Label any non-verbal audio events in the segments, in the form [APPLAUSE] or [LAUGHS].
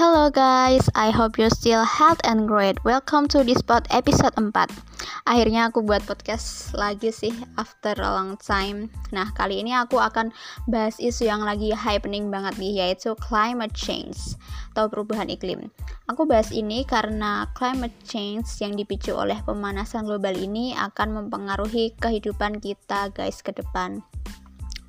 Hello guys, I hope you're still health and great. Welcome to this pod episode 4 Akhirnya aku buat podcast lagi sih after a long time. Nah kali ini aku akan bahas isu yang lagi happening banget nih yaitu climate change atau perubahan iklim. Aku bahas ini karena climate change yang dipicu oleh pemanasan global ini akan mempengaruhi kehidupan kita guys ke depan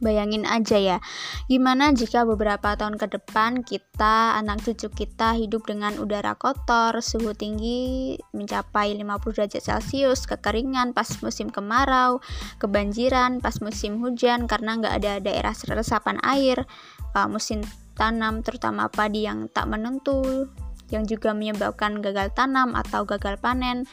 Bayangin aja ya, gimana jika beberapa tahun ke depan kita, anak cucu kita hidup dengan udara kotor, suhu tinggi mencapai 50 derajat Celcius, kekeringan pas musim kemarau, kebanjiran pas musim hujan karena nggak ada daerah resapan air, uh, musim tanam terutama padi yang tak menentu, yang juga menyebabkan gagal tanam atau gagal panen.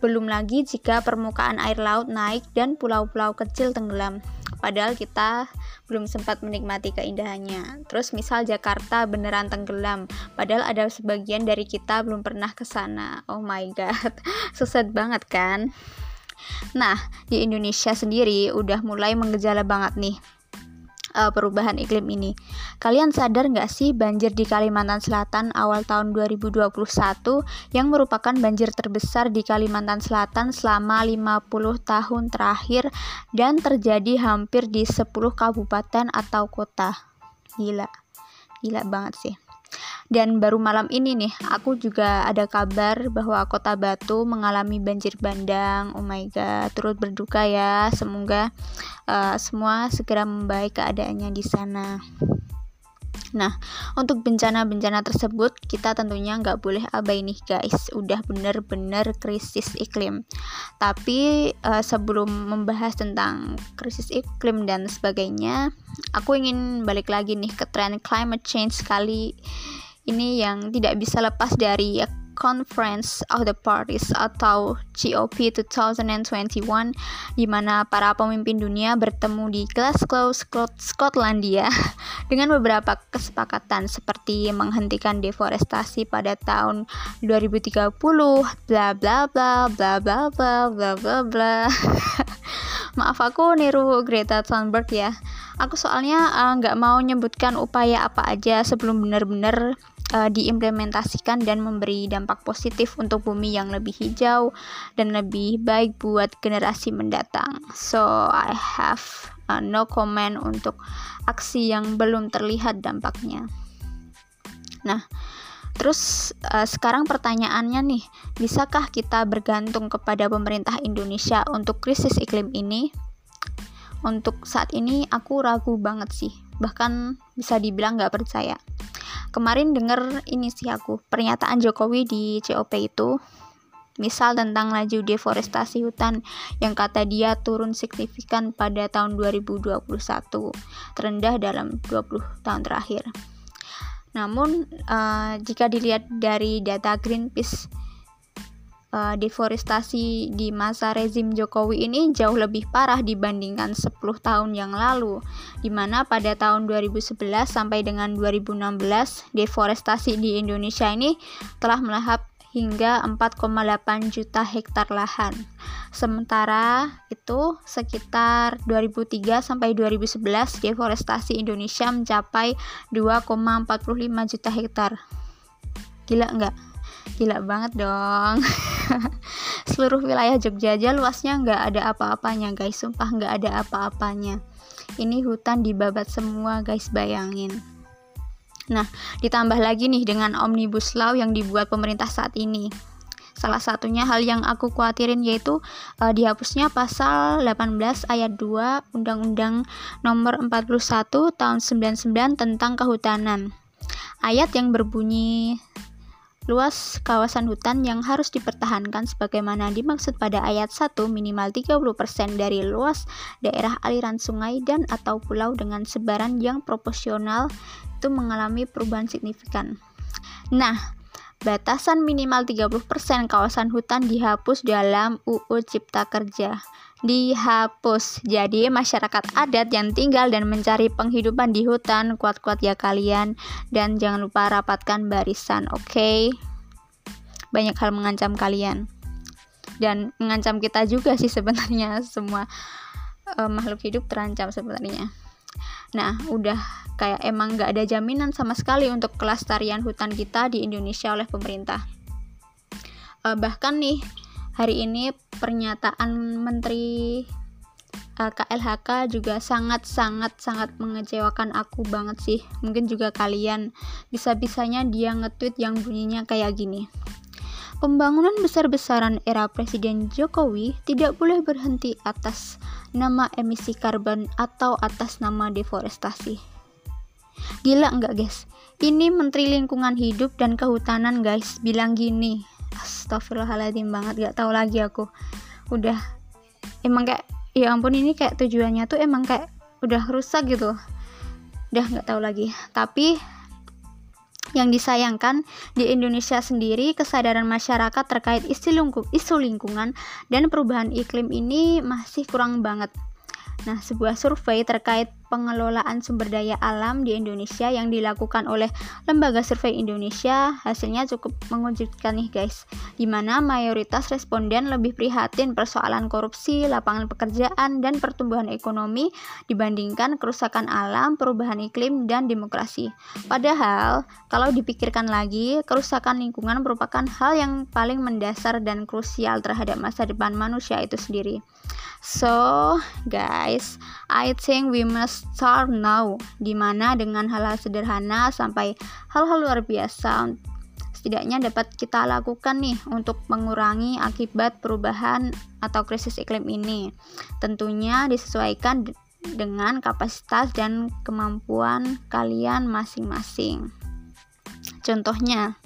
Belum lagi jika permukaan air laut naik dan pulau-pulau kecil tenggelam padahal kita belum sempat menikmati keindahannya. Terus misal Jakarta beneran tenggelam, padahal ada sebagian dari kita belum pernah ke sana. Oh my god, [LAUGHS] susah banget kan? Nah, di Indonesia sendiri udah mulai menggejala banget nih uh, perubahan iklim ini. Kalian sadar nggak sih banjir di Kalimantan Selatan awal tahun 2021 yang merupakan banjir terbesar di Kalimantan Selatan selama 50 tahun terakhir dan terjadi hampir di 10 kabupaten atau kota. Gila. Gila banget sih. Dan baru malam ini nih, aku juga ada kabar bahwa Kota Batu mengalami banjir bandang. Oh my god, turut berduka ya. Semoga uh, semua segera membaik keadaannya di sana. Nah, untuk bencana-bencana tersebut kita tentunya nggak boleh abai nih guys, udah bener-bener krisis iklim. Tapi uh, sebelum membahas tentang krisis iklim dan sebagainya, aku ingin balik lagi nih ke tren climate change kali ini yang tidak bisa lepas dari Conference of the Parties atau COP 2021 di mana para pemimpin dunia bertemu di Glasgow, Skotlandia [LAUGHS] dengan beberapa kesepakatan seperti menghentikan deforestasi pada tahun 2030 bla bla bla bla bla bla bla bla bla. [LAUGHS] Maaf aku niru Greta Thunberg ya. Aku soalnya eh, nggak uh, mau nyebutkan upaya apa aja sebelum benar-benar uh, diimplementasikan dan memberi dampak positif untuk bumi yang lebih hijau dan lebih baik buat generasi mendatang. So I have uh, no comment untuk aksi yang belum terlihat dampaknya. Nah, Terus uh, sekarang pertanyaannya nih, bisakah kita bergantung kepada pemerintah Indonesia untuk krisis iklim ini? untuk saat ini aku ragu banget sih bahkan bisa dibilang gak percaya kemarin denger ini sih aku pernyataan Jokowi di COP itu misal tentang laju deforestasi hutan yang kata dia turun signifikan pada tahun 2021 terendah dalam 20 tahun terakhir. Namun uh, jika dilihat dari data Greenpeace uh, deforestasi di masa rezim Jokowi ini jauh lebih parah dibandingkan 10 tahun yang lalu, di mana pada tahun 2011 sampai dengan 2016 deforestasi di Indonesia ini telah melahap hingga 4,8 juta hektar lahan. Sementara itu sekitar 2003 sampai 2011 deforestasi Indonesia mencapai 2,45 juta hektar. Gila enggak? Gila banget dong. [LAUGHS] seluruh wilayah Jogja aja luasnya nggak ada apa-apanya guys. Sumpah nggak ada apa-apanya. Ini hutan dibabat semua guys. Bayangin. Nah ditambah lagi nih dengan omnibus law yang dibuat pemerintah saat ini. Salah satunya hal yang aku khawatirin yaitu uh, dihapusnya pasal 18 ayat 2 Undang-Undang Nomor 41 Tahun 99 tentang Kehutanan. Ayat yang berbunyi Luas kawasan hutan yang harus dipertahankan sebagaimana dimaksud pada ayat 1 minimal 30% dari luas daerah aliran sungai dan atau pulau dengan sebaran yang proporsional itu mengalami perubahan signifikan. Nah, batasan minimal 30% kawasan hutan dihapus dalam UU Cipta Kerja dihapus. Jadi masyarakat adat yang tinggal dan mencari penghidupan di hutan kuat-kuat ya kalian dan jangan lupa rapatkan barisan, oke? Okay? Banyak hal mengancam kalian dan mengancam kita juga sih sebenarnya semua uh, makhluk hidup terancam sebenarnya. nah udah kayak emang nggak ada jaminan sama sekali untuk kelestarian hutan kita di Indonesia oleh pemerintah. Uh, bahkan nih hari ini pernyataan Menteri uh, eh, KLHK juga sangat sangat sangat mengecewakan aku banget sih. Mungkin juga kalian bisa-bisanya dia nge-tweet yang bunyinya kayak gini. Pembangunan besar-besaran era Presiden Jokowi tidak boleh berhenti atas nama emisi karbon atau atas nama deforestasi. Gila enggak guys? Ini Menteri Lingkungan Hidup dan Kehutanan guys bilang gini. Astagfirullahaladzim banget gak tahu lagi aku. Udah emang kayak ya ampun ini kayak tujuannya tuh emang kayak udah rusak gitu. Udah nggak tahu lagi. Tapi yang disayangkan, di Indonesia sendiri kesadaran masyarakat terkait isu lingkungan dan perubahan iklim ini masih kurang banget. Nah, sebuah survei terkait pengelolaan sumber daya alam di Indonesia yang dilakukan oleh Lembaga Survei Indonesia hasilnya cukup mengejutkan nih guys di mana mayoritas responden lebih prihatin persoalan korupsi, lapangan pekerjaan, dan pertumbuhan ekonomi dibandingkan kerusakan alam, perubahan iklim, dan demokrasi. Padahal, kalau dipikirkan lagi, kerusakan lingkungan merupakan hal yang paling mendasar dan krusial terhadap masa depan manusia itu sendiri. So, guys, I think we must start now. Di mana dengan hal-hal sederhana sampai hal-hal luar biasa setidaknya dapat kita lakukan nih untuk mengurangi akibat perubahan atau krisis iklim ini. Tentunya disesuaikan dengan kapasitas dan kemampuan kalian masing-masing. Contohnya,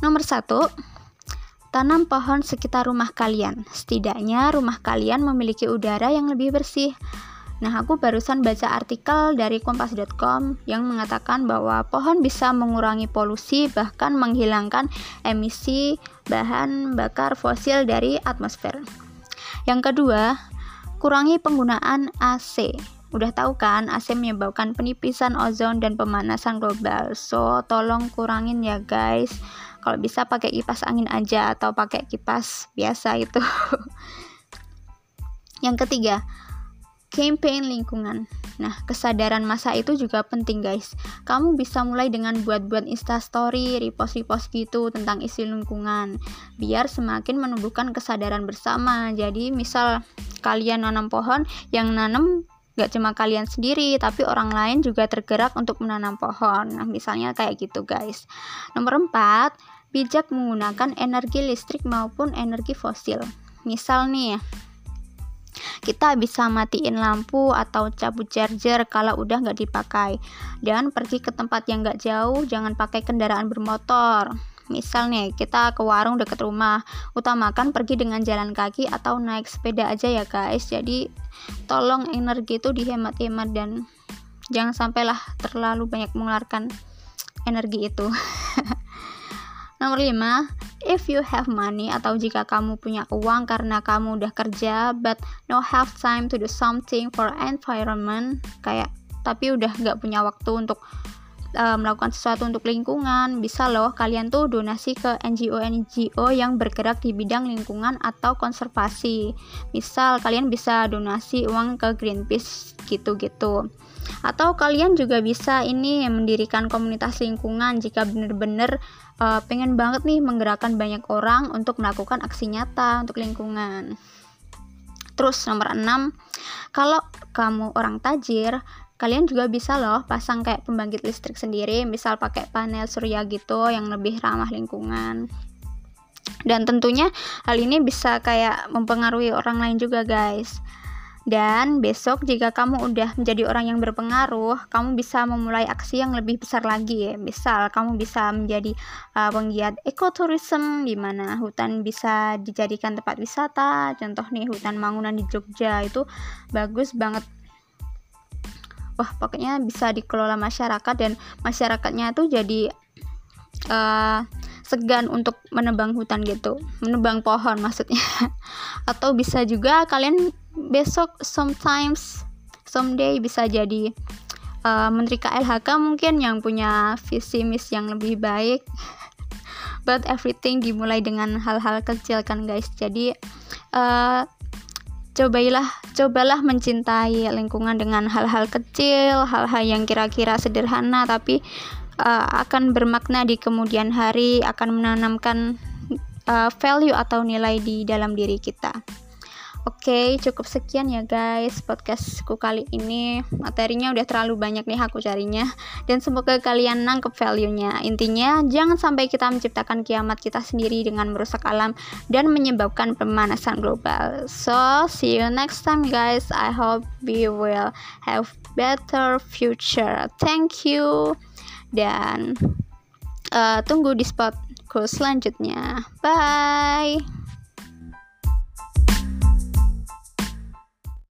nomor satu, Tanam pohon sekitar rumah kalian. Setidaknya rumah kalian memiliki udara yang lebih bersih. Nah, aku barusan baca artikel dari kompas.com yang mengatakan bahwa pohon bisa mengurangi polusi bahkan menghilangkan emisi bahan bakar fosil dari atmosfer. Yang kedua, kurangi penggunaan AC. Udah tahu kan AC menyebabkan penipisan ozon dan pemanasan global. So, tolong kurangin ya guys kalau bisa pakai kipas angin aja atau pakai kipas biasa itu [LAUGHS] yang ketiga campaign lingkungan. Nah kesadaran masa itu juga penting guys. Kamu bisa mulai dengan buat-buat instastory repost-repost gitu tentang isi lingkungan biar semakin menumbuhkan kesadaran bersama. Jadi misal kalian nanam pohon yang nanam gak cuma kalian sendiri tapi orang lain juga tergerak untuk menanam pohon. Nah misalnya kayak gitu guys. Nomor 4 bijak menggunakan energi listrik maupun energi fosil. Misal nih kita bisa matiin lampu atau cabut charger kalau udah nggak dipakai. Dan pergi ke tempat yang nggak jauh jangan pakai kendaraan bermotor. Misal nih kita ke warung deket rumah. Utamakan pergi dengan jalan kaki atau naik sepeda aja ya guys. Jadi tolong energi itu dihemat-hemat dan jangan sampailah terlalu banyak mengeluarkan energi itu [LAUGHS] Nomor 5, if you have money atau jika kamu punya uang karena kamu udah kerja but no have time to do something for environment kayak tapi udah nggak punya waktu untuk uh, melakukan sesuatu untuk lingkungan, bisa loh kalian tuh donasi ke NGO-NGO yang bergerak di bidang lingkungan atau konservasi. Misal kalian bisa donasi uang ke Greenpeace gitu-gitu. Atau kalian juga bisa ini mendirikan komunitas lingkungan jika benar-benar uh, pengen banget nih menggerakkan banyak orang untuk melakukan aksi nyata untuk lingkungan. Terus nomor 6, kalau kamu orang tajir, kalian juga bisa loh pasang kayak pembangkit listrik sendiri, misal pakai panel surya gitu yang lebih ramah lingkungan. Dan tentunya hal ini bisa kayak mempengaruhi orang lain juga, guys. Dan besok jika kamu udah menjadi orang yang berpengaruh, kamu bisa memulai aksi yang lebih besar lagi. Misal kamu bisa menjadi uh, penggiat ekoturism di mana hutan bisa dijadikan tempat wisata. Contoh nih hutan Mangunan di Jogja itu bagus banget wah pokoknya bisa dikelola masyarakat dan masyarakatnya itu jadi uh, segan untuk menebang hutan gitu. Menebang pohon maksudnya. [LAUGHS] Atau bisa juga kalian besok sometimes someday bisa jadi uh, menteri KLHK mungkin yang punya visi misi yang lebih baik. [LAUGHS] But everything dimulai dengan hal-hal kecil kan guys. Jadi uh, cobailah cobalah mencintai lingkungan dengan hal-hal kecil hal-hal yang kira-kira sederhana tapi uh, akan bermakna di kemudian hari akan menanamkan uh, value atau nilai di dalam diri kita Oke, okay, cukup sekian ya guys podcastku kali ini. Materinya udah terlalu banyak nih aku carinya dan semoga kalian nangkep value-nya. Intinya, jangan sampai kita menciptakan kiamat kita sendiri dengan merusak alam dan menyebabkan pemanasan global. So, see you next time guys. I hope we will have better future. Thank you. Dan uh, tunggu di spotku selanjutnya. Bye.